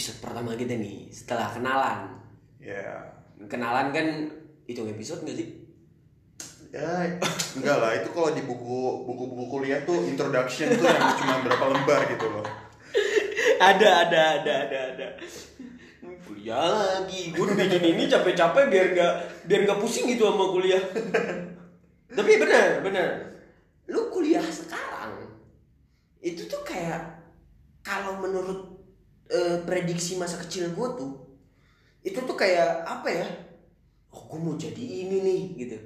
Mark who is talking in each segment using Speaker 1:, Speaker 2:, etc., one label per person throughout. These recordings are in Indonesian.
Speaker 1: episode pertama kita nih setelah kenalan.
Speaker 2: Ya.
Speaker 1: Kenalan kan hitung episode nggak sih?
Speaker 2: Ya, enggak lah. Itu kalau di buku buku-buku kuliah tuh introduction tuh yang cuma berapa lembar gitu loh.
Speaker 1: ada ada ada ada ada. Kuliah lagi, gue bikin ini capek-capek biar nggak biar nggak pusing gitu sama kuliah. Tapi benar benar. Lu kuliah sekarang itu tuh kayak kalau menurut eh, prediksi masa kecil gue tuh itu tuh kayak apa ya? Oh, gue mau jadi ini nih gitu.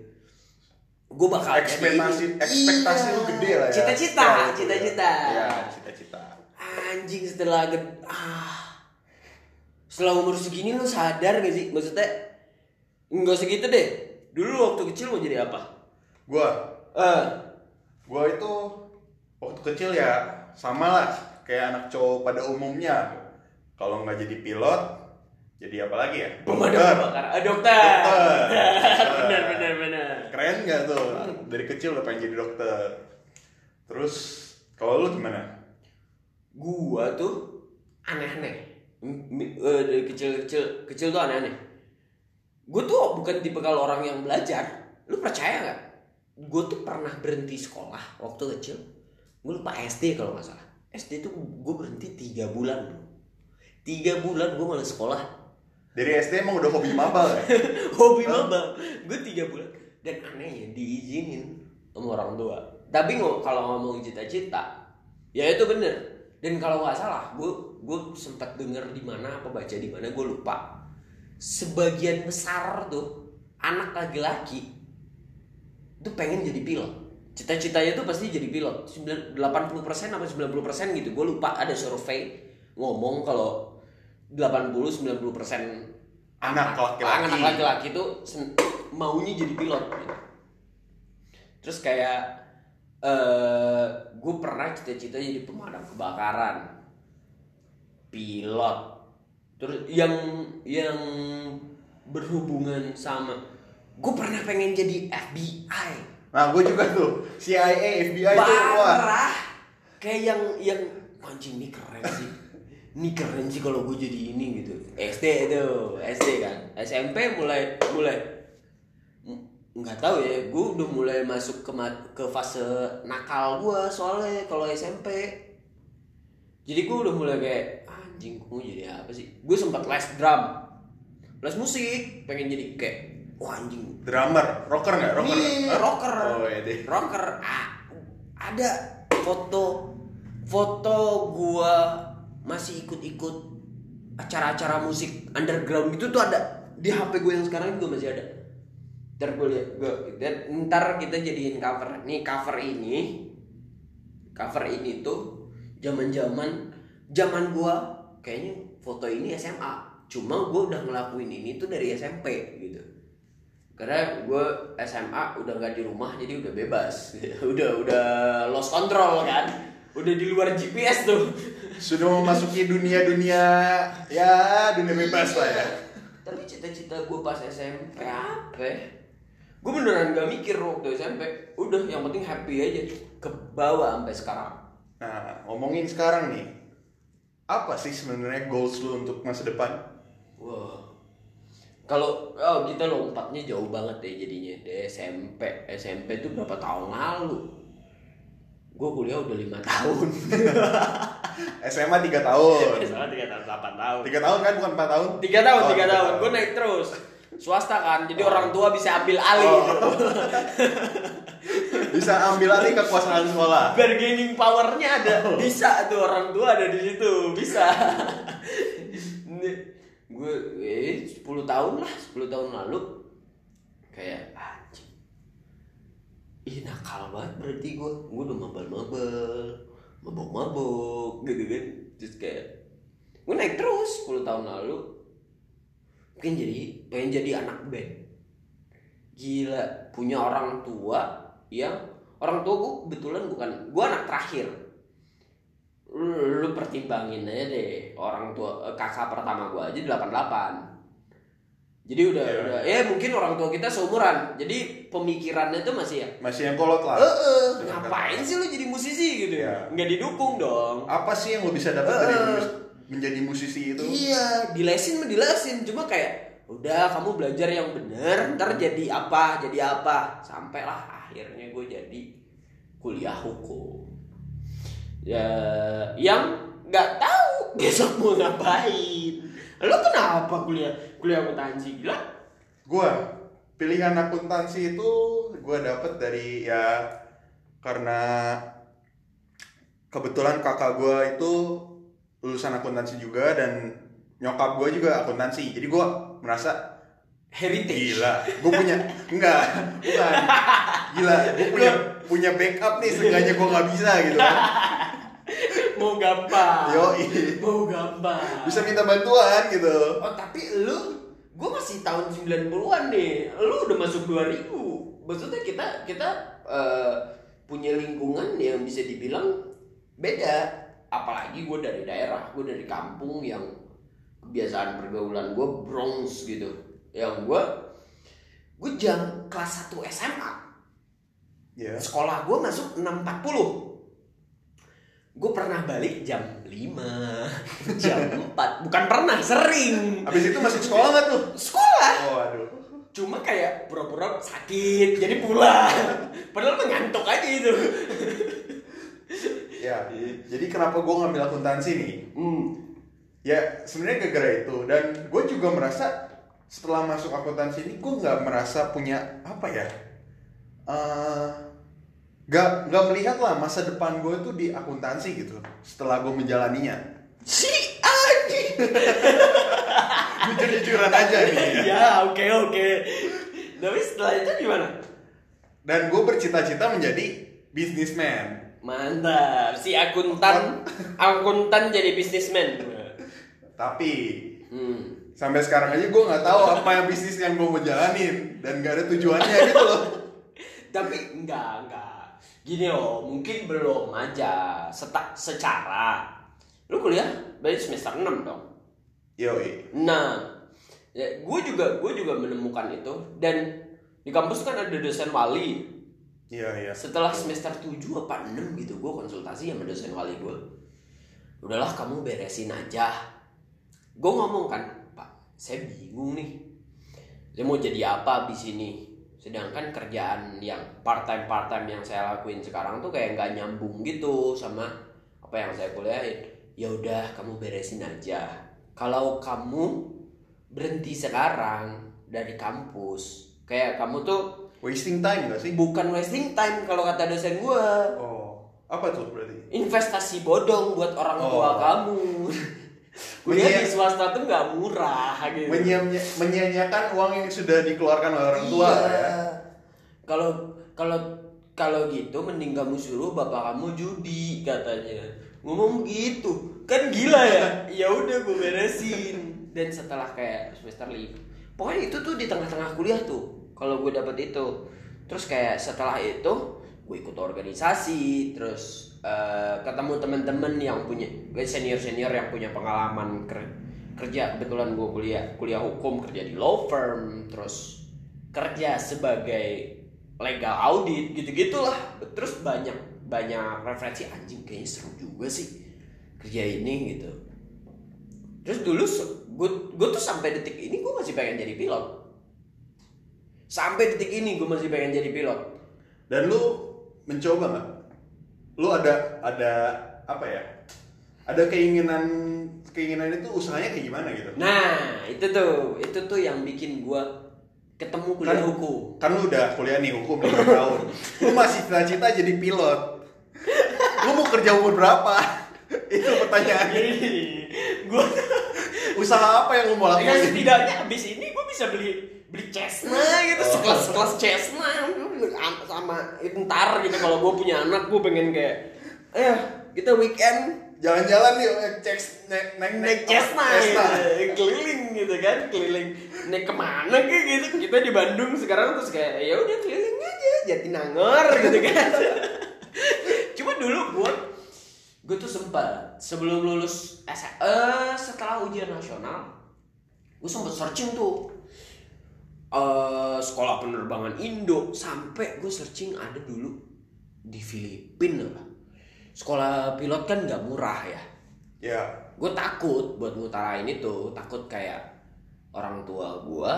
Speaker 1: Gue bakal
Speaker 2: Ekspektasi
Speaker 1: jadi ini.
Speaker 2: ekspektasi
Speaker 1: Iya.
Speaker 2: lu gede lah ya.
Speaker 1: Cita-cita,
Speaker 2: Ya, itu ya.
Speaker 1: cita-cita.
Speaker 2: Ya, cita-cita.
Speaker 1: Anjing setelah gede, ah setelah umur segini lu sadar gak sih maksudnya nggak segitu deh dulu waktu kecil mau jadi apa
Speaker 2: Gua
Speaker 1: eh
Speaker 2: gua itu waktu kecil ya sama lah kayak anak cowok pada umumnya. Kalau nggak jadi pilot, jadi apa lagi ya?
Speaker 1: pemadam
Speaker 2: Dokter.
Speaker 1: kebakaran ah, dokter,
Speaker 2: Dokter.
Speaker 1: benar benar benar
Speaker 2: Keren nggak tuh? Dari kecil udah pengen jadi dokter. Terus kalau lu gimana?
Speaker 1: gua tuh aneh-aneh eh, dari kecil-kecil kecil tuh aneh-aneh gua tuh bukan tipe kalau orang yang belajar lu percaya nggak gua tuh pernah berhenti sekolah waktu kecil gua lupa SD kalau nggak salah SD tuh gua berhenti tiga bulan bro tiga bulan gua malah sekolah.
Speaker 2: Dari SD emang udah hobi mabal ya?
Speaker 1: hobi maba. Gue tiga bulan. Dan anehnya diizinin sama orang tua. Tapi ngo- kalau ngomong cita-cita ya itu bener. Dan kalau nggak salah gue gue sempat denger di mana apa baca di mana gue lupa. Sebagian besar tuh anak laki-laki tuh pengen jadi pilot. Cita-citanya tuh pasti jadi pilot. 9 80% apa 90% gitu gue lupa. Ada survei ngomong kalau 80 90%
Speaker 2: Anak laki-laki.
Speaker 1: anak laki-laki sen- maunya jadi pilot gitu. terus kayak eh gue pernah cita-cita jadi pemadam kebakaran pilot terus yang yang berhubungan sama gue pernah pengen jadi FBI
Speaker 2: Nah, gue juga tuh CIA, FBI tuh wah.
Speaker 1: kayak yang yang anjing ini keren sih ini keren sih kalau gue jadi ini gitu SD itu SD kan SMP mulai mulai nggak tahu ya gue udah mulai masuk ke ke fase nakal gue soalnya kalau SMP jadi gue udah mulai kayak anjing gue jadi apa sih gue sempat les drum les musik pengen jadi kayak wah anjing
Speaker 2: Drummer, rocker nggak? Rocker.
Speaker 1: Iya,
Speaker 2: Hah?
Speaker 1: rocker.
Speaker 2: Oh iya deh.
Speaker 1: Rocker. Ah, ada foto foto gua masih ikut-ikut acara-acara musik underground gitu tuh ada di HP gue yang sekarang juga masih ada. Ntar gue liat, gue, ntar kita jadiin cover. Nih cover ini, cover ini tuh zaman-zaman zaman gua kayaknya foto ini SMA. Cuma gue udah ngelakuin ini tuh dari SMP gitu karena gue SMA udah nggak di rumah jadi udah bebas udah udah lost control kan udah di luar GPS tuh.
Speaker 2: Sudah memasuki dunia-dunia ya dunia bebas lah ya.
Speaker 1: tapi cita-cita gue pas SMP apa? Gue beneran gak mikir waktu SMP udah yang penting happy aja. Ke bawah sampai sekarang.
Speaker 2: Nah, ngomongin sekarang nih. Apa sih sebenarnya goals lu untuk masa depan?
Speaker 1: wah. Kalau oh, kita lompatnya jauh banget deh jadinya. Dari SMP SMP tuh berapa tahun lalu gue kuliah udah lima tahun
Speaker 2: SMA 3 tahun.
Speaker 1: Salah tiga tahun, delapan tahun.
Speaker 2: 3 tahun kan bukan 4 tahun?
Speaker 1: Tiga tahun,
Speaker 2: Oh,
Speaker 1: tiga
Speaker 2: tiga
Speaker 1: tahun.
Speaker 2: tahun.
Speaker 1: Gue naik terus. Swasta kan, jadi orang tua bisa ambil alih.
Speaker 2: Oh.
Speaker 1: gitu.
Speaker 2: Bisa ambil alih kekuasaan sekolah.
Speaker 1: Bargaining powernya ada, bisa tuh orang tua ada di situ, bisa. gue eh 10 tahun lah, 10 tahun lalu kayak anjing. Ih nakal banget berarti gue, gue udah mabal-mabal, mabok-mabok gitu kan. Terus kayak gue naik terus 10 tahun lalu. Pengen jadi pengen jadi anak band. Gila punya orang tua yang orang tua gue kebetulan bukan gue anak terakhir. Lu, lu pertimbangin aja deh orang tua eh, kakak pertama gue aja 88 jadi udah
Speaker 2: Iya.
Speaker 1: udah ya mungkin orang tua kita seumuran. Jadi pemikirannya tuh masih ya?
Speaker 2: Masih yang kolot lah.
Speaker 1: eh ngapain sih lu jadi musisi gitu?
Speaker 2: Iya.
Speaker 1: nggak didukung dong.
Speaker 2: Apa sih yang lu bisa dapat dari
Speaker 1: Eh,
Speaker 2: mus- menjadi musisi itu?
Speaker 1: Iya, dilesin mah dilesin, cuma kayak udah kamu belajar yang bener, ntar jadi apa, jadi apa, sampailah akhirnya gue jadi kuliah hukum. Ya, yang nggak tahu besok mau ngapain. Lo kenapa kuliah kuliah akuntansi gila?
Speaker 2: Gua pilihan akuntansi itu gua dapet dari ya karena kebetulan kakak gua itu lulusan akuntansi juga dan nyokap gua juga akuntansi. Jadi gua merasa
Speaker 1: Heritage.
Speaker 2: gila, gua punya enggak, bukan. Gila, gua punya punya backup nih seenggaknya gua nggak bisa gitu kan.
Speaker 1: Mau gampang.
Speaker 2: Yoi.
Speaker 1: Mau gampang.
Speaker 2: Bisa minta bantuan gitu.
Speaker 1: Oh tapi lu, gue masih tahun 90-an nih. Lu udah masuk 2000. Maksudnya kita kita eh, punya lingkungan yang bisa dibilang beda. Apalagi gue dari daerah, gue dari kampung yang kebiasaan pergaulan gue Bronx gitu. Yang gue gue jam kelas 1 SMA
Speaker 2: Ya.
Speaker 1: sekolah gue masuk 6.40 gue pernah balik jam 5 jam 4 bukan pernah sering
Speaker 2: Abis itu masih sekolah nggak tuh?
Speaker 1: sekolah
Speaker 2: Oh aduh.
Speaker 1: cuma kayak pura-pura sakit jadi pulang padahal mengantuk aja itu
Speaker 2: Ya. Jadi kenapa gue ngambil akuntansi nih?
Speaker 1: hmm.
Speaker 2: Ya sebenarnya gara-gara itu dan gue juga merasa setelah masuk akuntansi ini gue nggak merasa punya apa ya? eh nggak nggak melihat lah masa depan gue tuh di akuntansi gitu setelah gue menjalaninya.
Speaker 1: si anjing
Speaker 2: Jujur-jujuran aja nih. ya.
Speaker 1: ya oke oke tapi setelah itu gimana
Speaker 2: Dan gue bercita-cita menjadi bisnismen.
Speaker 1: mantap si akuntan akuntan jadi bisnismen
Speaker 2: Tapi
Speaker 1: hmm.
Speaker 2: sampai sekarang aja gue nggak tahu apa yang bisnis yang gue mau jalanin dan gak ada tujuannya gitu loh.
Speaker 1: tapi enggak enggak gini loh mungkin belum aja Seta, secara. Lu kuliah berarti semester 6 dong?
Speaker 2: Yoi.
Speaker 1: nah ya, gue juga gue juga menemukan itu. Dan di kampus kan ada dosen wali.
Speaker 2: Iya iya.
Speaker 1: setelah semester 7 apa 6 gitu gue konsultasi sama dosen wali gue udahlah kamu beresin aja. Gue ngomong kan pak saya bingung nih. Saya mau jadi apa di sini sedangkan kerjaan yang part time part time yang saya lakuin sekarang tuh kayak nggak nyambung gitu sama apa yang saya kuliahin ya udah kamu beresin aja kalau kamu berhenti sekarang dari kampus kayak kamu tuh
Speaker 2: Wasting time gak sih?
Speaker 1: bukan wasting time kalau kata dosen gue
Speaker 2: Oh, apa tuh berarti?
Speaker 1: investasi bodong buat orang tua
Speaker 2: Oh.
Speaker 1: kamu kuliah
Speaker 2: Menyia-
Speaker 1: di swasta tuh nggak murah gitu.
Speaker 2: Menyia- Menyia-nyiakan uang yang sudah dikeluarkan oleh orang tua
Speaker 1: Iya.
Speaker 2: ya.
Speaker 1: kalau kalau kalau gitu mending kamu suruh bapak kamu judi katanya. Ngomong gitu. Kan gila ya? Ya udah gue beresin. Dan setelah kayak semester lima. Pokoknya itu tuh di tengah-tengah kuliah tuh kalau gue dapet itu. Terus kayak setelah itu gue ikut organisasi terus eh, ketemu teman-teman yang punya senior senior yang punya pengalaman ker- kerja kebetulan gue kuliah kuliah hukum kerja di law firm terus kerja sebagai legal audit gitu-gitulah. Terus banyak banyak referensi anjing kayaknya seru juga sih kerja ini gitu. Terus dulu gue gue tuh sampai detik ini gue masih pengen jadi pilot. Sampai detik ini gue masih pengen jadi pilot.
Speaker 2: Dan lu mencoba nggak? Lu ada ada apa ya? Ada keinginan keinginan itu usahanya kayak gimana gitu?
Speaker 1: nah itu tuh itu tuh yang bikin gue ketemu kuliah
Speaker 2: Kan-
Speaker 1: hukum
Speaker 2: Kan lu udah kuliah nih hukum 5 tahun. Lu masih cita-cita jadi pilot. Lu mau kerja umur berapa? itu pertanyaannya.
Speaker 1: gue
Speaker 2: Usaha apa yang lu mau
Speaker 1: Ya
Speaker 2: lakuin?
Speaker 1: setidaknya abis ini gue bisa beli beli Cessna gitu
Speaker 2: Oh.
Speaker 1: sekelas sekelas Cessna sama ntar gitu kalau gue punya anak gue pengen kayak eh kita weekend
Speaker 2: Jalan-jalan nih, eh, cek naik naik
Speaker 1: naik Cessna, gitu. keliling gitu kan keliling naik ke mana kayak gitu kita di Bandung sekarang terus kayak ya udah keliling aja Jatinangor gitu kan cuma dulu gue gue tuh sempat sebelum lulus S eh, setelah ujian nasional gue sempet searching tuh. Eh sekolah penerbangan Indo sampai gue searching ada dulu di Filipina lah. Sekolah pilot kan nggak murah ya.
Speaker 2: Ya,
Speaker 1: gue takut buat ngutarain itu takut kayak orang tua gue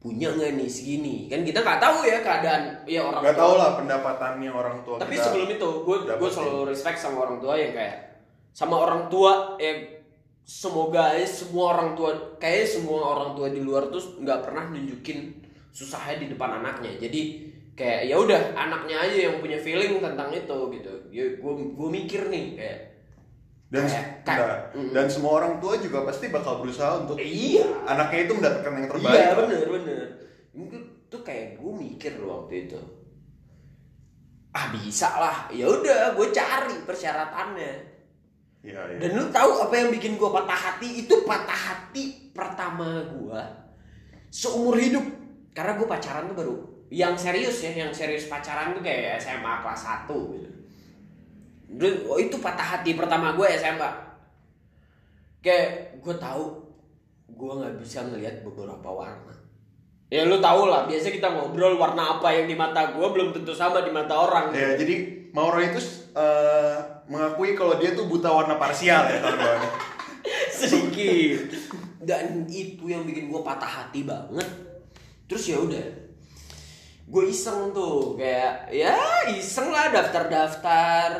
Speaker 1: punya nggak nih segini kan kita nggak tahu ya keadaan ya orang
Speaker 2: Gak
Speaker 1: tua.
Speaker 2: tau lah pendapatannya orang tua
Speaker 1: tapi
Speaker 2: kita.
Speaker 1: sebelum itu gue gue selalu respect sama orang tua yang kayak sama orang tua yang semoga aja semua orang tua kayak semua orang tua di luar tuh nggak pernah nunjukin susahnya di depan anaknya jadi kayak ya udah anaknya aja yang punya feeling tentang itu gitu ya gue gue mikir nih kayak
Speaker 2: dan
Speaker 1: kayak- mm.
Speaker 2: dan semua orang tua juga pasti bakal berusaha untuk
Speaker 1: eh, iya
Speaker 2: anaknya itu mendapatkan yang terbaik.
Speaker 1: iya bener bener Mungkin tuh kayak gue mikir loh waktu itu ah bisa lah ya udah gue cari persyaratannya
Speaker 2: Iya, iya.
Speaker 1: Dan lu tahu apa yang bikin gua patah hati? Itu patah hati pertama gua seumur hidup. Karena gua pacaran tuh baru yang serius ya, yang serius pacaran tuh kayak SMA kelas 1 gitu. Oh, itu patah hati pertama gua SMA. Kayak gua tahu gua nggak bisa ngelihat beberapa warna. Ya lu tau lah, biasa kita ngobrol warna apa yang di mata gua belum tentu sama di mata orang.
Speaker 2: Ya, jadi Mauro itu eh, mengakui kalau dia tuh buta warna parsial ya
Speaker 1: sedikit dan itu yang bikin gue patah hati banget terus ya udah gue iseng tuh kayak ya iseng lah daftar-daftar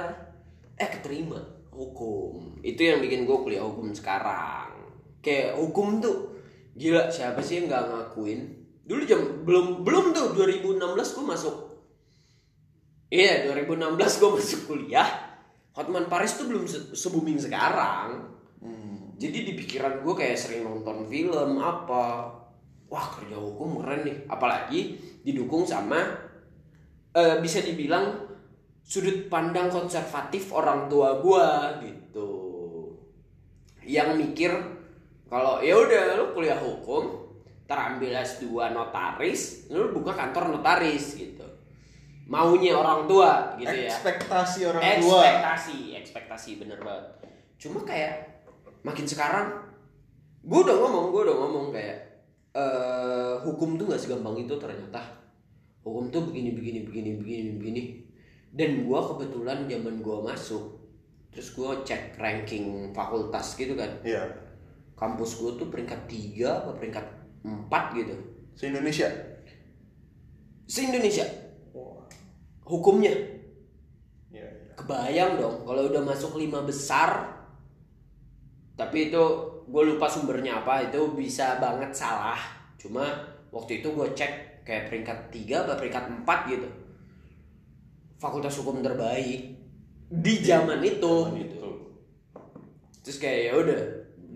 Speaker 1: eh keterima? Hukum. Itu yang bikin gue kuliah hukum sekarang. Kayak hukum tuh gila siapa sih yang nggak ngakuin? Dulu jam belum belum tuh 2016 gue masuk. Iya 2016 gue masuk kuliah. Hotman Paris tuh belum se, se-booming sekarang. Jadi di pikiran gue kayak sering nonton film apa. Wah kerja hukum keren nih. Apalagi didukung sama eh, bisa dibilang sudut pandang konservatif orang tua gue gitu. Yang mikir kalau ya udah lu kuliah hukum terambil S2 notaris lu buka kantor notaris gitu. Maunya orang tua gitu ya.
Speaker 2: Ekspektasi orang tua.
Speaker 1: ekspektasi ekspektasi bener banget. Cuma kayak makin sekarang gue udah ngomong gue udah ngomong kayak eh hukum tuh nggak segampang itu ternyata. Hukum tuh begini begini begini begini begini dan gue kebetulan zaman gue masuk terus gue cek ranking fakultas gitu kan.
Speaker 2: Iya.
Speaker 1: kampus gue tuh peringkat tiga apa peringkat empat gitu.
Speaker 2: Se Indonesia.
Speaker 1: se Indonesia hukumnya.
Speaker 2: Iya, iya.
Speaker 1: kebayang dong kalau udah masuk lima besar tapi itu gue lupa sumbernya apa itu bisa banget salah. Cuma waktu itu gue cek kayak peringkat tiga atau peringkat empat gitu fakultas hukum terbaik di zaman itu. Gitu terus kayak ya udah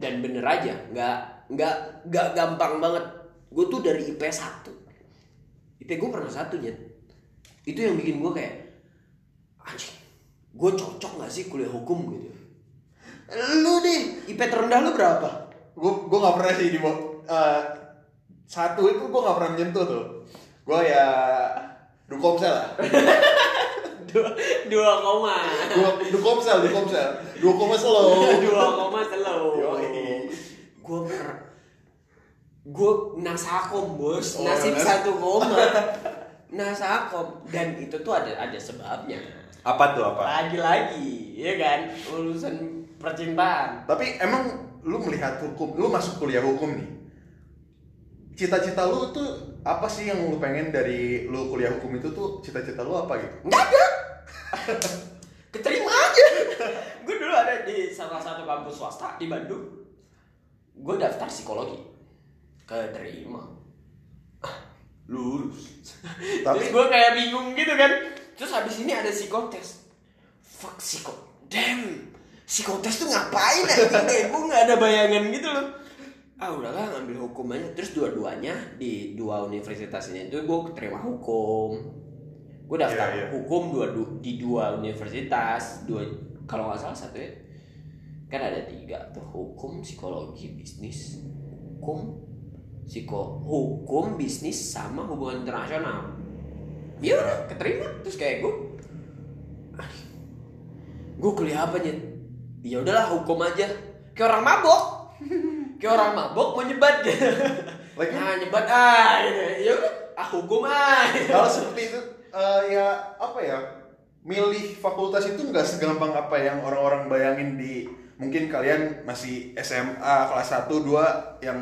Speaker 1: dan bener aja nggak nggak nggak gampang banget. Gue tuh dari IP 1 IP gue pernah satu Nyet. itu yang bikin gue kayak anjing gue cocok gak sih kuliah hukum? Gitu. Lu deh. IP terendah lu berapa?
Speaker 2: Gue gue nggak pernah sih di bawah- eh, satu itu gue nggak pernah menyentuh tuh. Gue ya dukomsel lah.
Speaker 1: dua dua koma.
Speaker 2: Dua dukomsel, dukomsel. Dua koma slow.
Speaker 1: dua koma slow gue per gue nasakom bos.
Speaker 2: Oh,
Speaker 1: nasib
Speaker 2: nas-
Speaker 1: satu koma. Nasakom. Dan itu tuh ada ada sebabnya.
Speaker 2: Apa tuh apa?
Speaker 1: lagi-lagi ya kan? Urusan percintaan.
Speaker 2: Tapi emang lu melihat hukum, lu masuk kuliah hukum nih. Cita-cita lu tuh apa sih yang lu pengen dari lu kuliah hukum itu tuh cita-cita lu apa gitu?
Speaker 1: nggak ada keterima aja. gue dulu ada di salah satu kampus swasta di Bandung. Gue daftar psikologi. Keterima. Lurus
Speaker 2: Tapi-
Speaker 1: terus gue kayak bingung gitu kan. Terus habis ini ada psikotes. Fuck psiko damn. Psikotes tuh ngapain ya gue nggak ada bayangan gitu loh. Ah udahlah ngambil hukum aja. Terus dua-duanya di dua universitas ini itu gue keterima hukum gue daftar
Speaker 2: Iya, iya.
Speaker 1: hukum dua du- di dua universitas dua kalau nggak salah satu ya. Kan ada tiga tuh hukum psikologi bisnis hukum psiko hukum bisnis sama hubungan internasional. Ya udah keterima. Terus kayak gue gue kuliah apa nih ya udahlah hukum aja. Kayak orang mabok. Kayak orang mabok mau nyebat. Gitu nah nyebat ah ya udah. Ah hukum ah.
Speaker 2: Kalau seperti itu eh, ya apa ya? Milih fakultas itu nggak segampang apa yang orang-orang bayangin di mungkin kalian masih SMA kelas 1 2 yang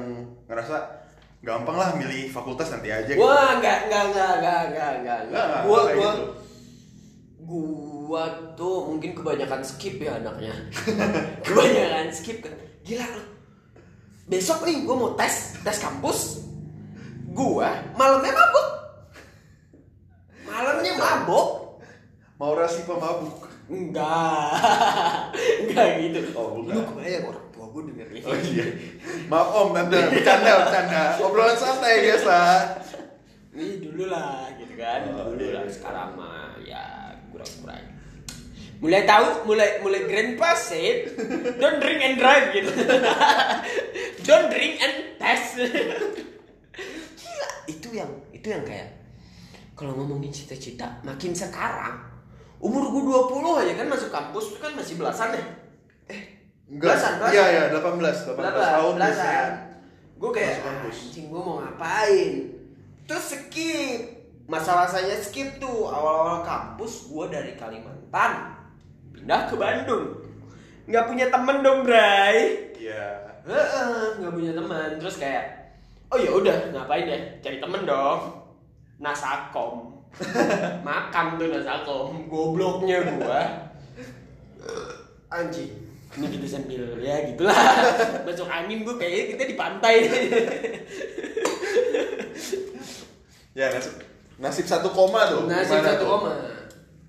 Speaker 2: ngerasa gampang lah milih fakultas nanti aja gitu.
Speaker 1: Wah, enggak, enggak, enggak, enggak, enggak, enggak,
Speaker 2: Enggak, enggak,
Speaker 1: Gua, gua,
Speaker 2: gitu.
Speaker 1: gua tuh mungkin kebanyakan skip ya anaknya. kebanyakan skip kan. Gila lu. Besok nih gua mau tes, tes kampus. Gua malamnya mabuk. Malamnya mabuk.
Speaker 2: Mau rasi pemabuk.
Speaker 1: Enggak. Enggak gitu.
Speaker 2: Oh, bukan.
Speaker 1: Lu kebayang orang tua gua denger ini.
Speaker 2: Oh iya. Maaf Om, tante bercanda, bercanda. Obrolan santai biasa.
Speaker 1: Ini dulu lah gitu kan.
Speaker 2: Oh,
Speaker 1: dulu
Speaker 2: iya,
Speaker 1: lah
Speaker 2: iya.
Speaker 1: sekarang mah ya kurang-kurang. Mulai tahu, mulai mulai grandpa said, don't drink and drive gitu. don't drink and test. Gila, itu yang itu yang kayak kalau ngomongin cita-cita makin sekarang umur gua 20 aja kan masuk kampus itu kan masih belasan ya. Eh,
Speaker 2: Enggak.
Speaker 1: belasan, belasan.
Speaker 2: Iya, iya, 18, 18 tahun biasanya.
Speaker 1: Gue kayak
Speaker 2: Masuk kampus.
Speaker 1: anjing gue mau ngapain Terus skip Masa-masanya skip tuh Awal-awal kampus gue dari Kalimantan Pindah ke Bandung Nggak punya temen dong Bray
Speaker 2: Iya.
Speaker 1: Heeh, nggak punya teman Terus kayak Oh ya udah ngapain ya Cari temen dong Nasakom Makan tuh Nasakom Gobloknya gua. Anjing. Ini kita sambil ya gitulah. Masuk angin gue kayaknya kita di pantai.
Speaker 2: Ya, nasib, nasib satu koma tuh.
Speaker 1: nasib satu koma.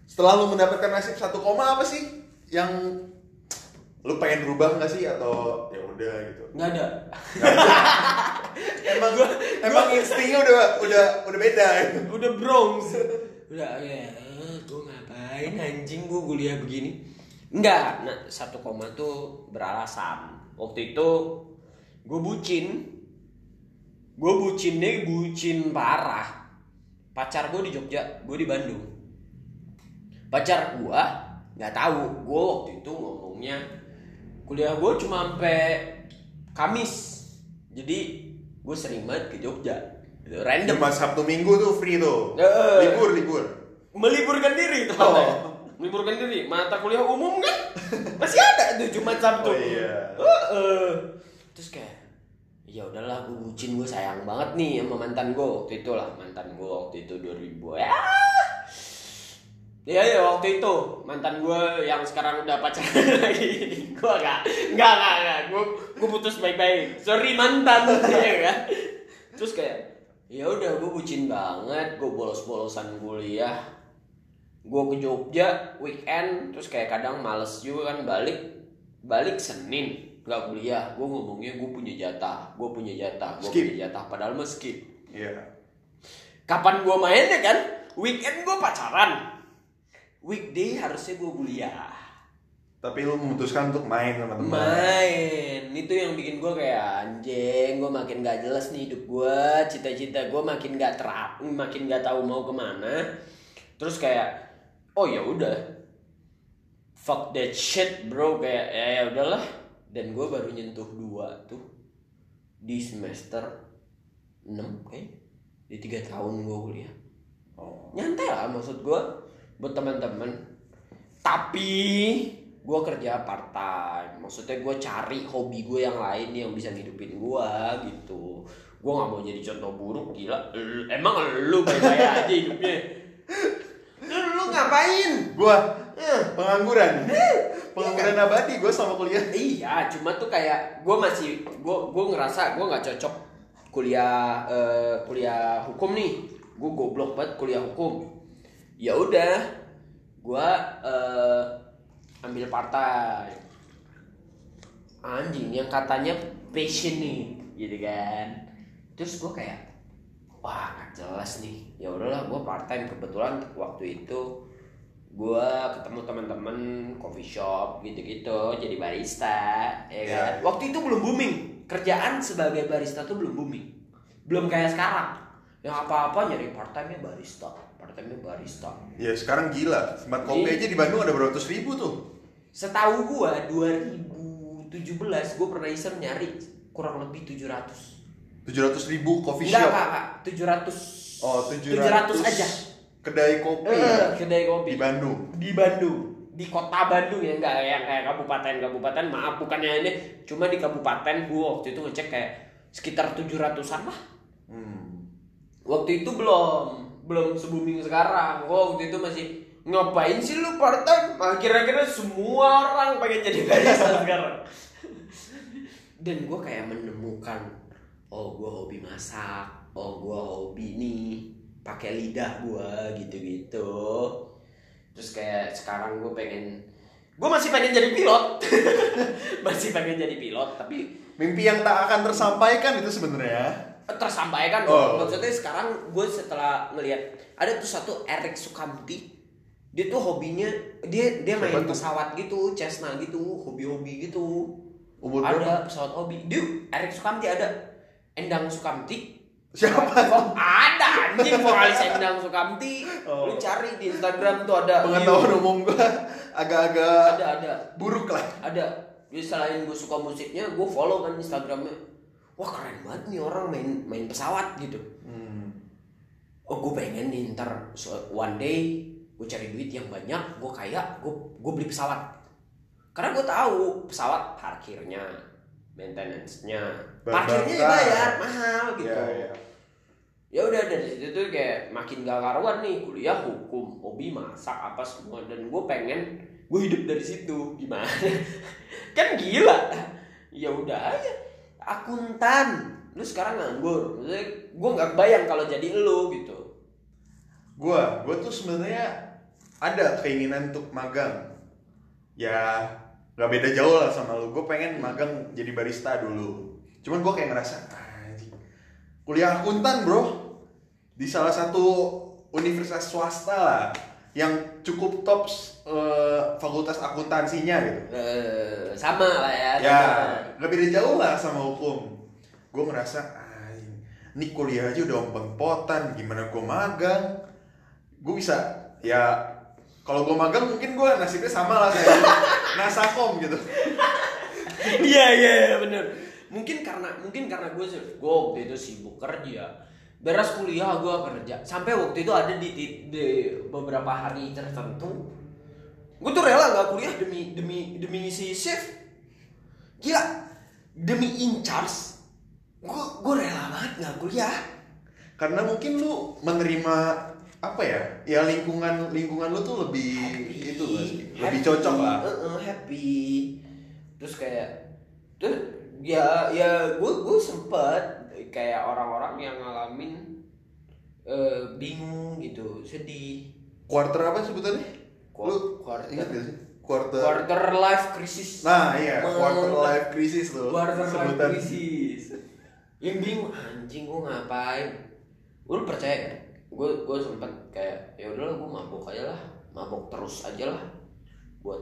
Speaker 2: Setelah lu mendapatkan nasib satu koma apa sih? Yang lu pengen berubah nggak sih? Atau ya udah gitu?
Speaker 1: nggak ada
Speaker 2: Emang emang instingnya udah udah udah beda. gitu.
Speaker 1: udah bronze. Udah ya gue ngapain? Anjing gue kuliah begini. Enggak nah satu koma tuh beralasan. Waktu itu gue bucin. Gue bucinnya bucin parah. Pacar gue di Jogja gue di Bandung. Pacar gue nggak tahu. Gue waktu itu ngomongnya kuliah gue cuma sampai Kamis. Jadi gue sering banget ke Jogja Gitu, random
Speaker 2: Cuma Sabtu Minggu tuh free tuh.
Speaker 1: Eh.
Speaker 2: Libur libur.
Speaker 1: meliburkan diri tuh
Speaker 2: Oh.
Speaker 1: meliburkan diri mata kuliah umum kan masih ada tuh Jumat Sabtu
Speaker 2: Oh, iya.
Speaker 1: Heeh. terus kayak ya udahlah gue bucin gue sayang banget nih sama mantan gue waktu itu lah mantan gue waktu itu 2000 ya Iya ya waktu itu. Mantan gue yang sekarang udah pacaran lagi. Gue gak nggak nggak nggak. Gue gue putus baik-baik. Sorry mantan. Ya. Kan terus kayak ya udah gue bucin banget. Gue bolos-bolosan kuliah. Gue ke Jogja weekend. Terus kayak kadang males juga kan balik. Balik Senin nggak kuliah. Gue ngomongnya gue punya jatah. Gue punya jatah gue punya jatah. Padahal mah skip.
Speaker 2: Iya.
Speaker 1: kapan gue mainnya kan? Weekend gue pacaran weekday harusnya gue kuliah.
Speaker 2: Tapi lu memutuskan untuk main sama teman.
Speaker 1: main. Itu yang bikin gue kayak anjing gue makin gak jelas nih hidup gue cita-cita gue makin gak terap makin gak tahu mau ke mana. Terus kayak oh ya udah. Fuck that shit bro. Kayak ya ya udahlah. Dan gue baru nyentuh dua tuh di semester 6 kayak di tiga tahun gue kuliah.
Speaker 2: Oh.
Speaker 1: nyantai lah maksud gue buat teman-teman tapi gue kerja part time maksudnya gue cari hobi gue yang lain yang bisa ngidupin gue gitu. Gue nggak mau jadi contoh buruk gila. L- emang lu baik-baik aja hidupnya? Lu, lu ngapain?
Speaker 2: Gua
Speaker 1: Eh,
Speaker 2: pengangguran. pengangguran abadi gua sama kuliah.
Speaker 1: iya cuma tuh kayak gue masih gue gue ngerasa gue nggak cocok kuliah eh, kuliah hukum nih. Gue goblok banget kuliah hukum ya udah gue eh, ambil partai anjing yang katanya passion nih gitu kan. Terus gue kayak wah nggak jelas nih. Ya udahlah gue part time kebetulan waktu itu gue ketemu teman-teman coffee shop gitu-gitu jadi barista ya kan.
Speaker 2: Iya.
Speaker 1: waktu itu belum booming. Kerjaan sebagai barista tuh belum booming. Belum kayak sekarang. Yang apa-apa nyari part time nya barista part time nya barista
Speaker 2: Ya sekarang gila. Tempat kopi
Speaker 1: Iya.
Speaker 2: aja di Bandung ada berapa ratus ribu tuh.
Speaker 1: setahu gua 2017 gua pernah iseng nyari kurang lebih 700
Speaker 2: Tujuh ratus ribu coffee
Speaker 1: enggak
Speaker 2: shop.
Speaker 1: enggak enggak 700
Speaker 2: Oh, 700,
Speaker 1: 700 aja
Speaker 2: Kedai kopi
Speaker 1: Eh, kedai kopi
Speaker 2: di Bandung.
Speaker 1: di Bandung di kota Bandung ya nggak yang kayak kabupaten kabupaten maaf bukannya ini cuma di kabupaten gue waktu itu ngecek kayak sekitar 700an lah
Speaker 2: Hmm.
Speaker 1: waktu itu belum belum se booming sekarang. Gue waktu itu masih ngapain sih lu part time akhir-akhirnya semua orang pengen jadi barista sekarang. Dan gue kayak menemukan oh gue hobi masak oh gue hobi nih pakai lidah gue gitu-gitu. Terus kayak sekarang gue pengen gue masih pengen jadi pilot. Masih pengen jadi pilot tapi
Speaker 2: Mimpi yang tak akan tersampaikan itu sebenarnya.
Speaker 1: Tersampaikan
Speaker 2: Oh.
Speaker 1: dong. Maksudnya sekarang gue setelah ngelihat ada tuh satu Erik Sukamti dia tuh hobinya dia dia
Speaker 2: Siapa
Speaker 1: main
Speaker 2: tuh?
Speaker 1: pesawat gitu, Cessna gitu, hobi-hobi gitu.
Speaker 2: Umur
Speaker 1: ada
Speaker 2: berapa?
Speaker 1: pesawat hobi. Dia Erik Sukamti ada. Endang Sukamti.
Speaker 2: Siapa?
Speaker 1: Kok ada anjing vokalis Endang Sukamti.
Speaker 2: Oh.
Speaker 1: Lu cari di Instagram tuh ada.
Speaker 2: Pengetahuan umum gua agak-agak
Speaker 1: Ada ada
Speaker 2: buruk lah.
Speaker 1: ada jadi selain gue suka musiknya gue follow kan instagramnya wah keren banget nih orang main main pesawat gitu.
Speaker 2: Hmm.
Speaker 1: oh gue pengen nih ntar su- one day gue cari duit yang banyak gue kaya gue gue beli pesawat. Karena gue tahu pesawat parkirnya maintenance-nya. Parkirnya dibayar mahal gitu.
Speaker 2: Iya, iya.
Speaker 1: ya udah dari situ tuh kayak makin gak karuan nih kuliah hukum hobi masak apa semua. Dan gue pengen gue hidup dari situ gimana? Kan gila. Ya udah aja akuntan lu sekarang nganggur maksudnya gue nggak bayang kalau jadi lu gitu
Speaker 2: Gua, gua tuh sebenarnya ada keinginan untuk magang. Ya, nggak beda jauh lah sama lu. Gue pengen magang jadi barista dulu. Cuman gua kayak ngerasa, kuliah akuntan bro, di salah satu universitas swasta lah, yang cukup top eh, fakultas akuntansinya gitu.
Speaker 1: Eh, sama lah ya
Speaker 2: Ya,
Speaker 1: sama.
Speaker 2: beda jauh lah sama hukum. Gue ngerasa, ini kuliah aja udah ompeng-potan, gimana gue magang? Gue bisa, ya kalau gue magang mungkin gue nasibnya sama lah kayak Nasakom gitu.
Speaker 1: Iya iya iya, bener. Mungkin karena mungkin karena gue gue waktu itu sibuk kerja. Beres kuliah gue kerja. Sampai waktu itu ada di, di, di beberapa hari tertentu. Gue tuh rela nggak kuliah demi demi demi ngisi shift. Gila, demi in charge. Gue gue rela banget nggak kuliah.
Speaker 2: Karena mungkin lu menerima apa ya? Ya lingkungan lingkungan lu tuh lebih
Speaker 1: Happy,
Speaker 2: itu nggak sih? lebih
Speaker 1: happy,
Speaker 2: cocok lah.
Speaker 1: uh-uh, happy. Terus kayak tuh ya ya gue gue sempet kayak orang-orang yang ngalamin eh, bingung gitu, sedih.
Speaker 2: Quarter apa sebutannya?
Speaker 1: Qu-
Speaker 2: lu
Speaker 1: quarter.
Speaker 2: ingat gak sih? Quarter.
Speaker 1: Quarter life crisis.
Speaker 2: Nah iya, quarter life crisis tuh.
Speaker 1: Quarter life
Speaker 2: sebutan.
Speaker 1: crisis. Yang bingung anjing gue ngapain? Lu percaya kan? Gue gue sempet kayak ya udahlah gue mabok aja lah, mabok terus aja lah. Buat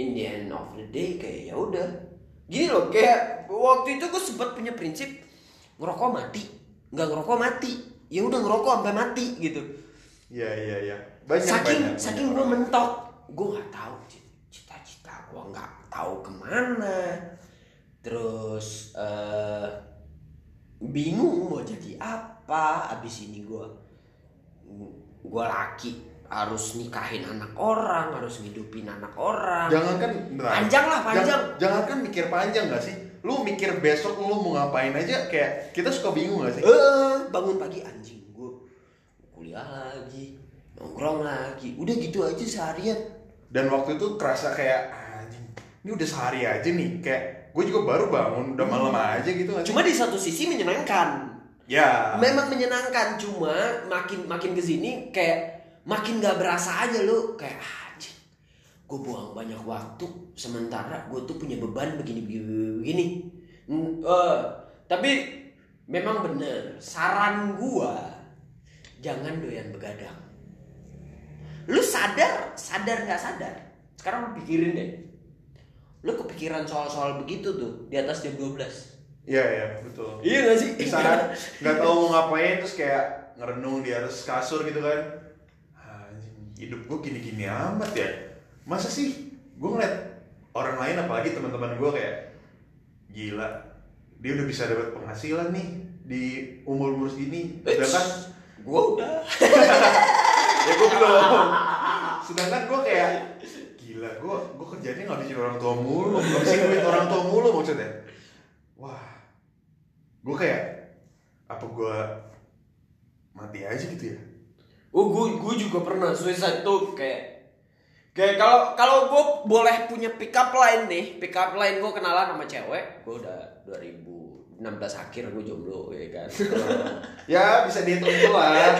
Speaker 1: in the end of the day kayak ya udah. Gini loh kayak waktu itu gue sempet punya prinsip ngerokok mati, nggak ngerokok mati. Ya udah ngerokok sampai mati gitu.
Speaker 2: Iya iya iya. Banyak
Speaker 1: saking
Speaker 2: banyak.
Speaker 1: saking
Speaker 2: banyak
Speaker 1: gue mentok gue nggak tahu cit- cita-cita gue nggak tahu ke mana terus eh bingung mau jadi apa abis ini gue gue laki harus nikahin anak orang harus ngidupin anak orang
Speaker 2: Jangan kan.
Speaker 1: Panjang lah, panjang.
Speaker 2: Jangan, jangan kan mikir panjang gak sih? Lu mikir besok lu mau ngapain aja kayak kita suka bingung gak sih?
Speaker 1: eh bangun pagi anjing gue kuliah lagi nongkrong lagi. Udah gitu aja seharian.
Speaker 2: Dan waktu itu kerasa kayak anjing, ini udah sehari aja nih. Kayak gue juga baru bangun udah malam aja gitu gak sih?
Speaker 1: cuma di satu sisi menyenangkan.
Speaker 2: Ya.
Speaker 1: Memang menyenangkan cuma makin makin ke sini kayak makin gak berasa aja lu. Kayak "Ah, gue buang banyak waktu sementara gue tuh punya beban begini begini, begini. Hmm, eh, tapi memang bener saran gua jangan doyan begadang lu sadar sadar nggak sadar sekarang lu pikirin deh lu kepikiran soal-soal begitu tuh di atas jam 12
Speaker 2: Iya iya betul.
Speaker 1: iya gak sih
Speaker 2: saat nggak tahu mau ngapain terus kayak ngerenung di atas kasur gitu kan. Hidup gue gini-gini amat ya. Masa sih? Gue ngeliat orang lain apalagi teman-teman gue kayak gila dia udah bisa dapat penghasilan nih di umur umur segini. Sedangkan
Speaker 1: gua udah.
Speaker 2: Ya gue belum sedangkan gue kayak gila gue gue kerjanya ngabisin orang tua mulu ngabisin duit orang tua mulu maksudnya. Wah. Gue kayak apa gue mati aja gitu ya?
Speaker 1: Oh, gue gue juga pernah suicide tuh kayak kayak kalau kalau gue boleh punya pick up line nih, pick up line gue kenalan sama cewek, gue udah 2016 akhir gue jomblo ya kan.
Speaker 2: ya bisa dihitung dulu lah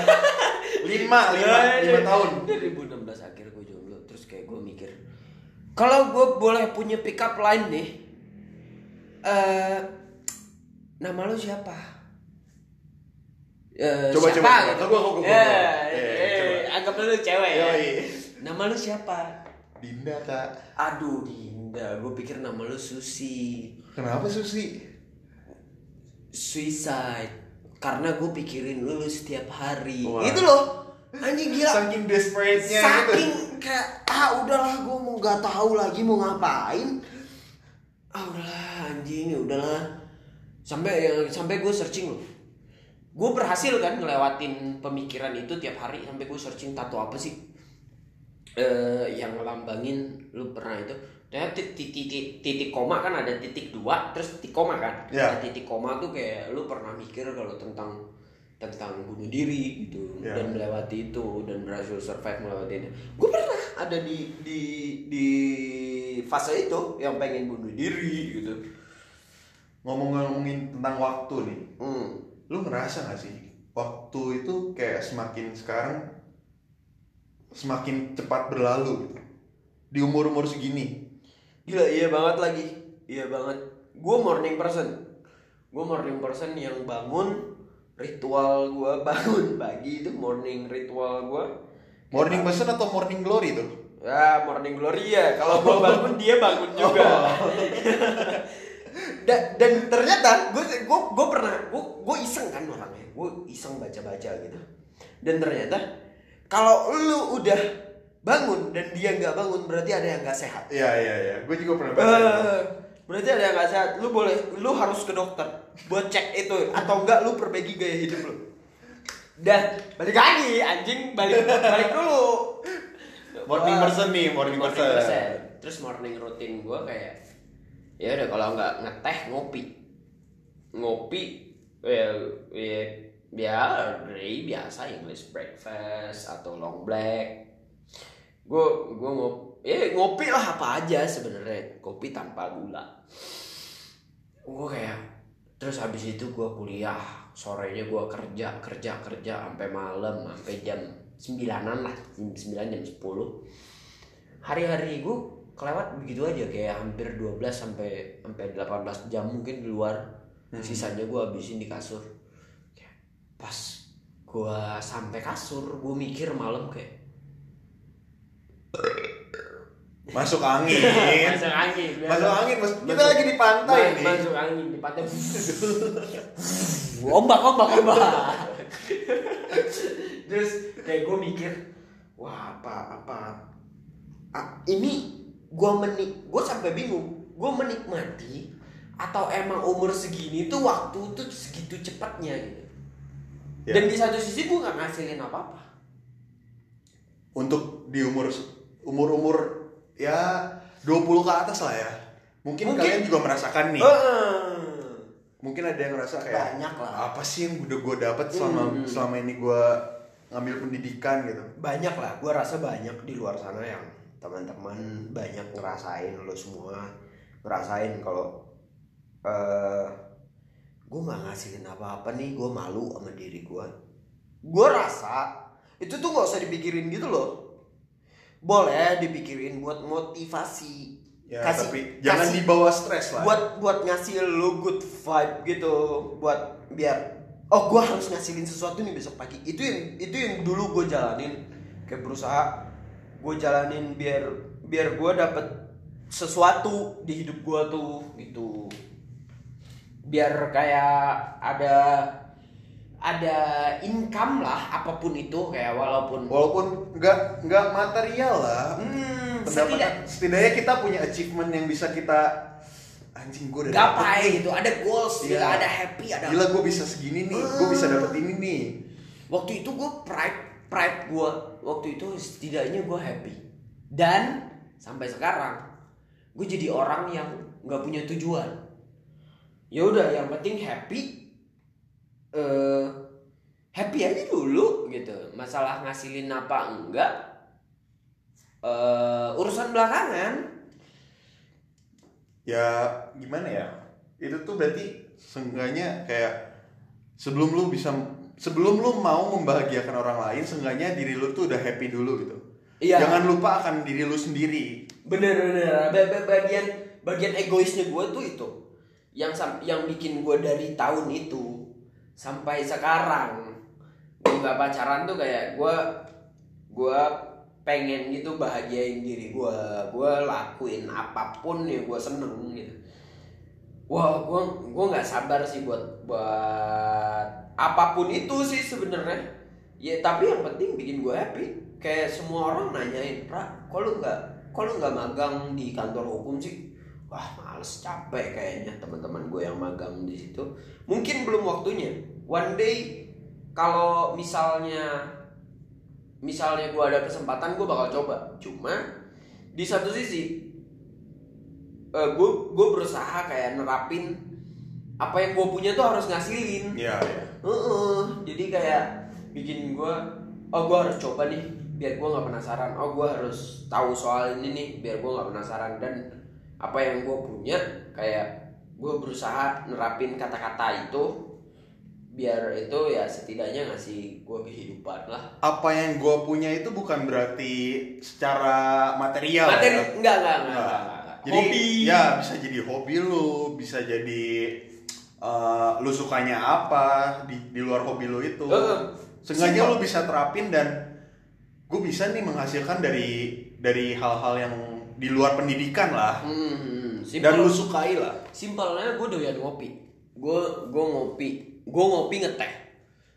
Speaker 2: lima lima lima tahun
Speaker 1: 2016 akhir gue jomblo, terus kayak gue mikir kalau gue boleh punya pick up line nih, eh nama lu siapa? Eh,
Speaker 2: Coba,
Speaker 1: siapa?
Speaker 2: coba,
Speaker 1: gitu.
Speaker 2: coba.
Speaker 1: Eh,
Speaker 2: Eh,
Speaker 1: eh,
Speaker 2: coba.
Speaker 1: anggap dulu cewek ya.
Speaker 2: Yoi.
Speaker 1: Nama lu siapa?
Speaker 2: Dinda kak.
Speaker 1: Aduh Dinda, gue pikir nama lu Susi.
Speaker 2: Kenapa Susi?
Speaker 1: Suicide. Karena gue pikirin lu setiap hari.
Speaker 2: Wah.
Speaker 1: Itu loh. Anjing gila.
Speaker 2: Saking desperate-nya gitu.
Speaker 1: Saking kayak Ah udahlah gue mau gak tahu lagi mau ngapain. Ah udahlah anjing ya udahlah. Sampai yang sampai gue searching loh. Gue berhasil kan ngelewatin pemikiran itu tiap hari Sampai gue searching tato apa sih eh yang ngelambangin lu pernah itu titik, titik, titik koma kan ada titik dua terus titik koma kan
Speaker 2: Ya.
Speaker 1: Nah, titik koma tuh kayak lu pernah mikir kalau tentang tentang bunuh diri gitu
Speaker 2: Ya.
Speaker 1: dan melewati itu dan berhasil survive melewati itu gue pernah ada di di di fase itu yang pengen bunuh diri gitu
Speaker 2: ngomong-ngomongin tentang waktu nih
Speaker 1: hmm.
Speaker 2: lu ngerasa gak sih waktu itu kayak semakin sekarang semakin cepat berlalu gitu. Di umur umur segini.
Speaker 1: Gila iya banget lagi. Iya banget. Gue morning person. Gue morning person yang bangun Ritual gue bangun pagi itu morning ritual gue
Speaker 2: morning person atau morning glory tuh?
Speaker 1: Ya morning glory ya. Kalau gue bangun dia bangun juga. Dan, dan ternyata gue gue gue pernah gue gue iseng kan orangnya. Gue iseng baca baca gitu. Dan ternyata kalau lu udah bangun dan dia nggak bangun berarti ada yang nggak sehat
Speaker 2: iya iya iya gue juga pernah baca.
Speaker 1: Eh, berarti ada yang nggak sehat. Lu boleh, lu harus ke dokter buat cek itu atau enggak lu perbaiki gaya hidup lu. Dan balik lagi, anjing balik balik dulu.
Speaker 2: morning person nih morning,
Speaker 1: morning
Speaker 2: person.
Speaker 1: person. Terus morning routine gua kayak ya udah kalau nggak ngeteh ngopi. Ngopi ya ya ya dari biasa English breakfast atau long black. Gue gue ngopi ya ngopi lah apa aja sebenarnya kopi tanpa gula. Gue kayak terus habis itu gue kuliah sorenya gue kerja kerja kerja sampai malam sampai jam sembilanan lah jam sembilan jam sepuluh. Hari-hari gue kelewat begitu aja kayak hampir 12 sampai sampai 18 jam mungkin di luar. Sisanya gue habisin di kasur pas gue sampai kasur gue mikir malam kayak
Speaker 2: masuk angin.
Speaker 1: Masuk angin
Speaker 2: masuk angin mas kita
Speaker 1: Masuk-
Speaker 2: lagi di pantai
Speaker 1: Ma-
Speaker 2: nih.
Speaker 1: masuk angin di pantai. Ombak ombak ombak. Terus kayak gue mikir wah apa apa ah, ini gue menik gue sampai bingung gue menikmati atau emang umur segini tuh waktu tuh segitu cepatnya gitu
Speaker 2: Ya.
Speaker 1: dan di satu sisi gue nggak ngasilin apa apa
Speaker 2: untuk di umur umur umur ya 20 ke atas lah ya mungkin,
Speaker 1: Mungkin.
Speaker 2: kalian juga merasakan nih
Speaker 1: Heeh.
Speaker 2: mungkin ada yang ngerasa kayak
Speaker 1: Banyak lah.
Speaker 2: apa sih yang udah gue dapet selama
Speaker 1: Hmm.
Speaker 2: selama ini gue ngambil pendidikan gitu
Speaker 1: banyak lah gue rasa banyak di luar sana yang teman-teman banyak ngerasain lo semua ngerasain kalau eh gue nggak ngasilin apa-apa nih gue malu sama diri gue gue rasa itu tuh nggak usah dipikirin gitu loh. Boleh dipikirin buat motivasi.
Speaker 2: Ya tapi jangan dibawa stres lah.
Speaker 1: Buat buat ngasih lo good vibe gitu. Buat biar oh gue harus ngasilin sesuatu nih besok pagi. Itu yang itu yang dulu gue jalanin. Kayak berusaha gue jalanin biar biar gue dapet sesuatu di hidup gue tuh gitu biar kayak ada ada income lah apa pun itu kayak walaupun
Speaker 2: walaupun nggak nggak material lah.
Speaker 1: Hmm, setidak-
Speaker 2: setidaknya kita punya achievement yang bisa kita anjing gue udah
Speaker 1: gapai gitu ada goals
Speaker 2: Iya.
Speaker 1: gitu ada happy ada
Speaker 2: gila gue bisa segini nih gue bisa dapet ini nih.
Speaker 1: Waktu itu gue pride pride gue waktu itu setidaknya gue happy. Dan sampai sekarang gue jadi orang yang nggak punya tujuan ya udah yang penting happy eh happy aja dulu gitu. Masalah ngasilin apa enggak eh urusan belakangan.
Speaker 2: Ya gimana ya? Itu tuh berarti seenggaknya kayak sebelum lu bisa sebelum lu mau membahagiakan orang lain seenggaknya diri lu tuh udah happy dulu gitu.
Speaker 1: Iya.
Speaker 2: jangan lupa akan diri lu sendiri.
Speaker 1: Bener bener. Ba- ba- bagian bagian egoisnya gue tuh itu yang yang bikin gue dari tahun itu sampai sekarang gue nggak pacaran tuh kayak gue gue pengen gitu bahagiain diri gue gue lakuin apa pun ya gue seneng gitu. Wah gue gue nggak sabar sih buat buat apa pun itu sih sebenarnya. Ya tapi yang penting bikin gue happy. Kayak semua orang nanyain pra kok lu nggak kok nggak magang di kantor hukum sih wah males capek kayaknya teman-teman gue yang magang di situ. Mungkin belum waktunya. One day kalau misalnya misalnya gue ada kesempatan gue bakal coba. Cuma di satu sisi gue gue berusaha kayak nerapin apa yang gue punya tuh harus ngasilin.
Speaker 2: Ya ya
Speaker 1: Heeh, jadi kayak bikin gue oh gue harus coba nih biar gue nggak penasaran. Oh gue harus tahu soal ini nih biar gue nggak penasaran. Dan apa yang gue punya kayak gue berusaha nerapin kata-kata itu biar itu ya setidaknya ngasih gue kehidupan lah.
Speaker 2: Apa yang gue punya itu bukan berarti secara material
Speaker 1: materi
Speaker 2: ya.
Speaker 1: enggak enggak enggak,
Speaker 2: Nah,
Speaker 1: enggak, enggak.
Speaker 2: jadi
Speaker 1: hobi.
Speaker 2: ya bisa jadi hobi lu bisa jadi eh, lu sukanya apa di di luar hobi lu itu. Sengaja lu bisa terapin dan gue bisa nih menghasilkan dari dari hal-hal yang di luar pendidikan lah.
Speaker 1: Hmm,
Speaker 2: dan
Speaker 1: simpel.
Speaker 2: lu sukai lah.
Speaker 1: Simpelnya gue doyan ngopi. Gue gue ngopi. Gue ngopi ngeteh.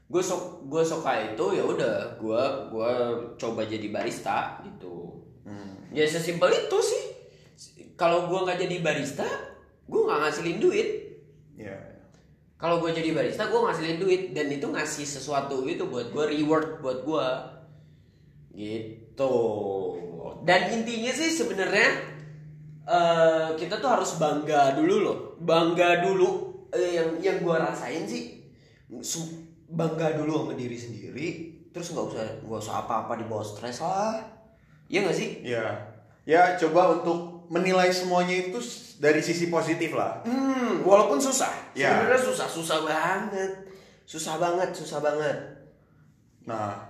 Speaker 1: Gue sok gue suka itu ya udah. Gue gue coba jadi barista gitu.
Speaker 2: Hmm.
Speaker 1: ya sesimpel itu sih. Kalau gue nggak jadi barista gue nggak ngasilin duit.
Speaker 2: Ya
Speaker 1: kalau gue jadi barista gue ngasilin duit. Dan itu ngasih sesuatu gitu buat gue reward buat gue gitu dan intinya sih sebenarnya eh, kita tuh harus bangga dulu loh bangga dulu Eh, yang yang gue rasain sih bangga dulu sama diri sendiri terus nggak usah nggak usah apa-apa dibawa stres lah Iya gak sih
Speaker 2: ya ya coba untuk menilai semuanya itu dari sisi positif lah
Speaker 1: Hmm, walaupun susah.
Speaker 2: Ya.
Speaker 1: Sebenarnya susah, susah banget. Susah banget, susah banget.
Speaker 2: Nah,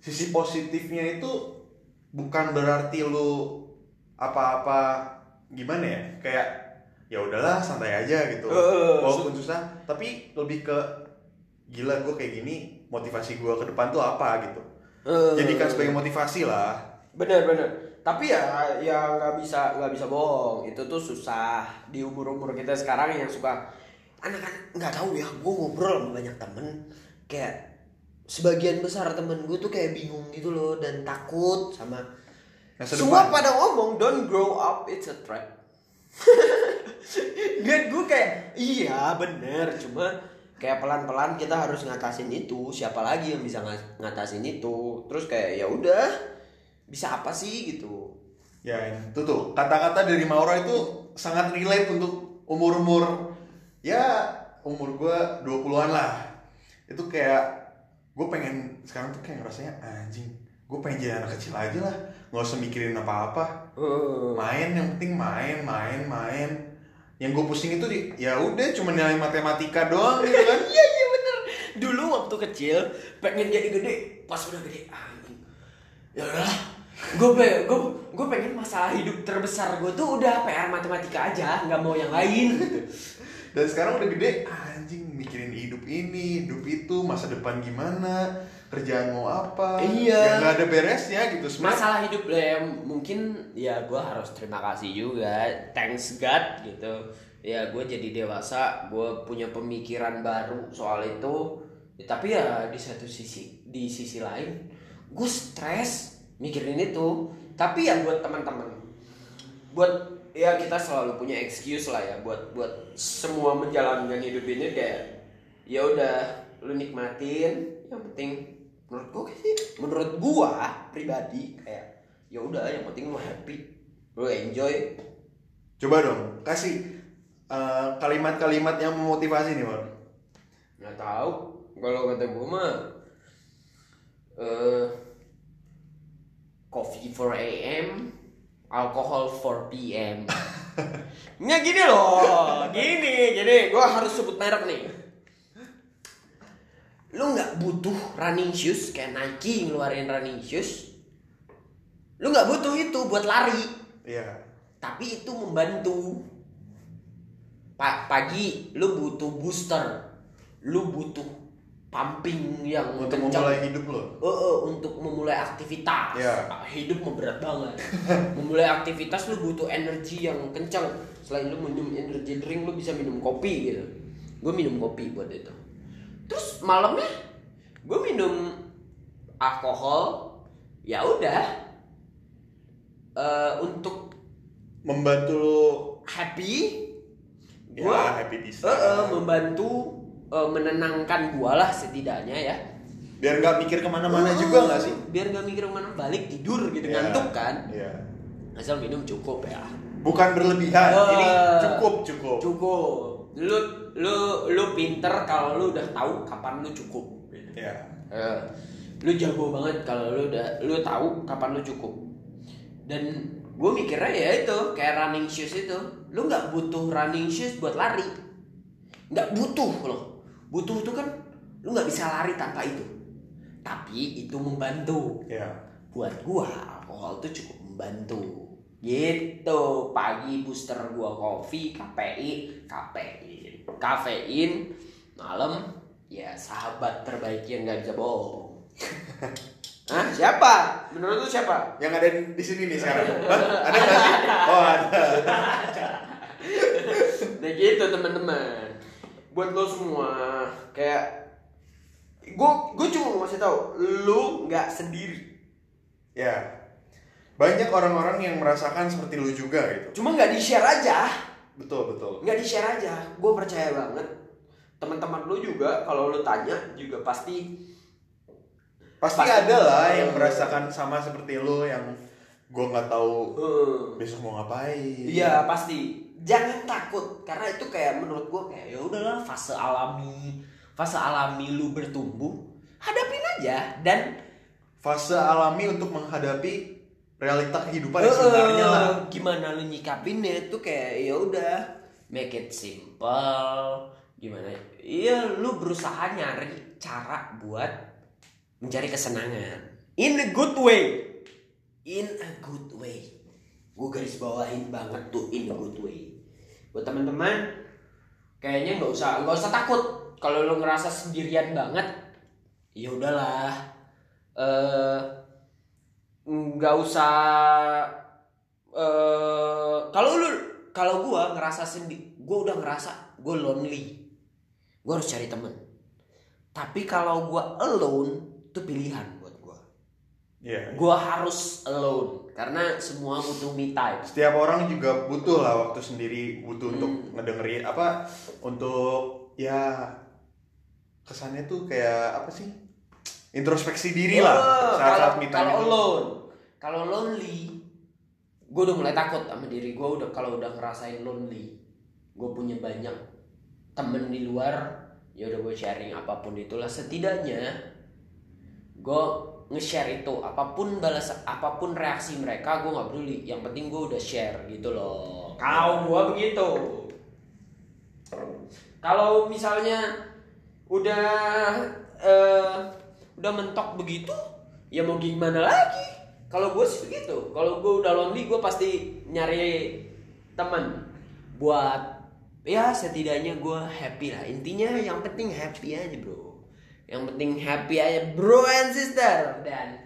Speaker 2: sisi positifnya itu bukan berarti lu apa-apa gimana ya? Kayak ya udahlah santai aja gitu.
Speaker 1: Eh,
Speaker 2: Walaupun susah, tapi lebih ke gila gue kayak gini, motivasi gue ke depan tuh apa gitu.
Speaker 1: Eh,
Speaker 2: Jadikan sebagai motivasi lah.
Speaker 1: bener bener. Tapi ya ya nggak bisa nggak bisa bohong. Itu tuh susah di umur umur kita sekarang yang suka anak-anak nggak tahu ya. Gue ngobrol sama banyak temen kayak sebagian besar temen gue tuh kayak bingung gitu loh dan takut sama
Speaker 2: Masa
Speaker 1: semua
Speaker 2: depan.
Speaker 1: pada ngomong don't grow up it's a trap. Gak gue kayak iya bener cuma kayak pelan-pelan kita harus ngatasin itu. Siapa lagi yang bisa nga- ngatasin itu? Terus kayak ya udah bisa apa sih? Gitu.
Speaker 2: Ya itu tuh. Kata-kata dari Maura itu sangat relate untuk umur-umur ya umur gue 20-an lah. Itu kayak gue pengen sekarang tuh kayak ngerasanya anjing gue pengen jadi anak kecil aja lah. Nggak usah mikirin apa-apa.
Speaker 1: Eh,
Speaker 2: main yang penting main main main. Yang gue pusing itu di, ya udah cuma nilai matematika doang gitu kan.
Speaker 1: Iya iya bener. Dulu waktu kecil pengen jadi gede pas udah gede anjing. Ya udahlah. Gue pengen gue gue pengen masalah hidup terbesar gue tuh udah PR matematika aja nggak mau yang lain.
Speaker 2: Dan sekarang udah gede anjing mikirin hidup ini hidup itu masa depan gimana kerjaan mau apa
Speaker 1: Iya.
Speaker 2: ya nggak ada beresnya gitu. Sebenarnya
Speaker 1: masalah hidup ya mungkin ya gue harus terima kasih juga. Thanks God gitu. Ya gue jadi dewasa gue punya pemikiran baru soal itu. Ya, tapi ya di satu sisi di sisi lain gue stres mikirin itu. Tapi ya buat teman-teman buat ya kita selalu punya excuse lah ya buat buat semua menjalankan hidup ini kayak ya udah lu nikmatin. Yang penting menurut gua sih menurut gua pribadi kayak ya udah yang penting lu happy lu enjoy.
Speaker 2: Coba dong, kasih eh, kalimat-kalimat yang memotivasi nih, Mar.
Speaker 1: nggak tahu. Kalau kata gue mah eh coffee 4 AM alkohol 4 PM nggak gini loh gini. Gini gue harus sebut merek nih lu nggak butuh running shoes kayak Nike ngeluarin running shoes. Lu nggak butuh itu buat lari.
Speaker 2: Iya.
Speaker 1: tapi itu membantu. Pa- pagi lu butuh booster. Lu butuh pumping yang
Speaker 2: Untuk
Speaker 1: kencang.
Speaker 2: memulai hidup lo.
Speaker 1: Eh, eh, untuk memulai aktivitas.
Speaker 2: Iya.
Speaker 1: Ah, hidup mah berat banget. Memulai aktivitas lu butuh energi yang kencang. Selain lu minum energy drink lu bisa minum kopi gitu. Gue minum kopi buat itu terus malamnya gue minum alkohol ya udah Eh, untuk
Speaker 2: Membantu lo
Speaker 1: happy
Speaker 2: ya
Speaker 1: gua
Speaker 2: happy bisa.
Speaker 1: eh, eh, membantu eh, menenangkan gua lah setidaknya ya
Speaker 2: Biar nggak mikir ke mana-mana juga nggak sih?
Speaker 1: biar nggak mikir ke mana balik tidur gitu
Speaker 2: Iya.
Speaker 1: ngantuk kan
Speaker 2: Iya.
Speaker 1: asal minum cukup ya
Speaker 2: Bukan berlebihan,
Speaker 1: Eh,
Speaker 2: ini cukup cukup.
Speaker 1: cukup lu lu lu pinter kalau lu udah tahu kapan lu cukup.
Speaker 2: Ya.
Speaker 1: Eh, lu jago banget kalau lu udah lu tahu kapan lu cukup. Dan gue mikirnya ya itu kayak running shoes itu lu nggak butuh running shoes buat lari. Nggak butuh loh. Butuh itu kan lu nggak bisa lari tanpa itu. Tapi itu membantu.
Speaker 2: Ya.
Speaker 1: buat gua alkohol itu cukup membantu gitu pagi booster gua kopi KPI kafein kafein malam ya sahabat terbaik yang nggak bisa bohong Hah, siapa? Menurut lu siapa?
Speaker 2: Yang ada di sini nih sekarang. Hah? Ada nggak sih? Oh ada.
Speaker 1: Nah gitu teman-teman. Buat lo semua kayak gue gue cuma mau kasih tahu lu nggak sendiri.
Speaker 2: Ya. Banyak orang-orang yang merasakan seperti lu juga gitu.
Speaker 1: Cuma nggak di share aja.
Speaker 2: Betul betul.
Speaker 1: nggak di share aja gue percaya banget teman-teman lu juga kalau lu tanya juga pasti
Speaker 2: Pasti,
Speaker 1: Pasti.
Speaker 2: ada lah yang merasakan sama seperti lu yang gua nggak tahu
Speaker 1: eh,
Speaker 2: besok mau ngapain.
Speaker 1: iya pasti jangan takut karena itu kayak menurut gue kayak ya udahlah fase alami fase alami lu bertumbuh hadapin aja dan
Speaker 2: Fase alami untuk menghadapi realita kehidupan yang
Speaker 1: eh,
Speaker 2: sebenarnya lah.
Speaker 1: gimana lu nyikapinnya itu kayak ya udah make it simple. Gimana? Iya lu berusaha nyari cara buat mencari kesenangan. In a good way. In a good way. Gue garis bawahin banget tuh in a good way. Buat teman-teman kayaknya nggak usah nggak usah takut. Kalau lu ngerasa sendirian banget ya udahlah. Eh nggak usah eh kalau lu kalau gua ngerasa sendi gua udah ngerasa gua lonely gua harus cari temen tapi kalau gua alone itu pilihan buat gua
Speaker 2: Iya.
Speaker 1: gua harus alone karena semua butuh me time
Speaker 2: Setiap orang juga butuh lah waktu sendiri, butuh untuk
Speaker 1: Hmm.
Speaker 2: ngedengerin apa untuk ya kesannya tuh kayak apa sih? Introspeksi diri lah
Speaker 1: Oh,
Speaker 2: saat-saat
Speaker 1: kalau
Speaker 2: me time
Speaker 1: kalau alone. Kalau lonely gue udah mulai takut sama diri. Gue udah kalau udah ngerasain lonely gue punya banyak temen di luar ya udah gue sharing apa pun itulah. Setidaknya gue nge-share itu. Apa pun balas apa pun reaksi mereka gue nggak peduli. Yang penting gue udah share gitu loh. Kau gue begitu. Kalau misalnya udah eh, udah mentok begitu ya mau gimana lagi? Kalau gue sih begitu. Kalau gue udah lonely gue pasti nyari teman buat ya setidaknya gue happy lah. Intinya yang penting happy aja bro. Yang penting happy aja bro and sister. Dan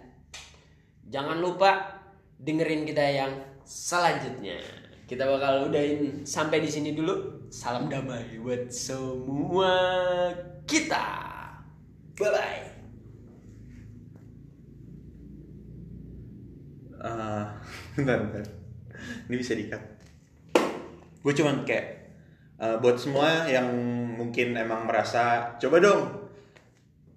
Speaker 1: jangan lupa dengerin kita yang selanjutnya. Kita bakal udahin sampai di sini dulu. Salam damai buat semua kita. Bye bye
Speaker 2: Eh, bentar, bentar. Ini bisa dikat. Gue cuman kayak eh, buat semua yang mungkin emang merasa coba dong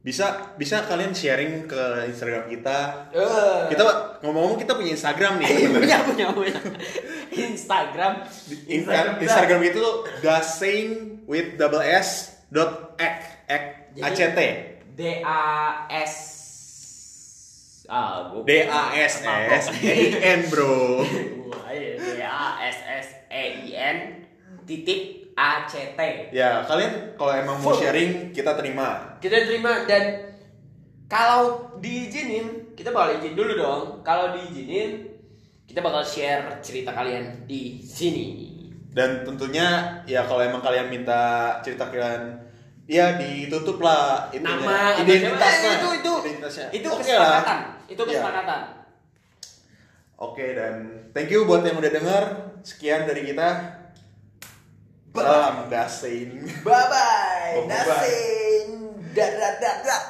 Speaker 2: bisa bisa kalian sharing ke Instagram kita.
Speaker 1: Eh.
Speaker 2: Kita ngomong-ngomong kita punya Instagram nih.
Speaker 1: punya punya punya Instagram
Speaker 2: Instagram, Instagram itu dasain with double s dot ek
Speaker 1: Jadi-
Speaker 2: act
Speaker 1: D A S ah gua
Speaker 2: d a s s. E i n bro.
Speaker 1: Iya, D A S S E I N titik A C T.
Speaker 2: Ya kalian kalau emang mau sharing kita terima.
Speaker 1: Kita terima dan kalau diizinin kita bakal izin dulu dong. Kalau diizinin kita bakal share cerita kalian di sini.
Speaker 2: Dan tentunya ya kalau emang kalian minta cerita kalian ya ditutup lah itunya.
Speaker 1: nama
Speaker 2: identitasnya.
Speaker 1: Siapa, itu itu
Speaker 2: identitasnya.
Speaker 1: itu
Speaker 2: Oke
Speaker 1: kesepakatan.
Speaker 2: Lah.
Speaker 1: itu
Speaker 2: Ya.
Speaker 1: kesepakatan.
Speaker 2: Oke dan thank you buat yang udah denger. Sekian dari kita. Salam dasain
Speaker 1: bye bye
Speaker 2: Oh,
Speaker 1: dasin. Dadah dadah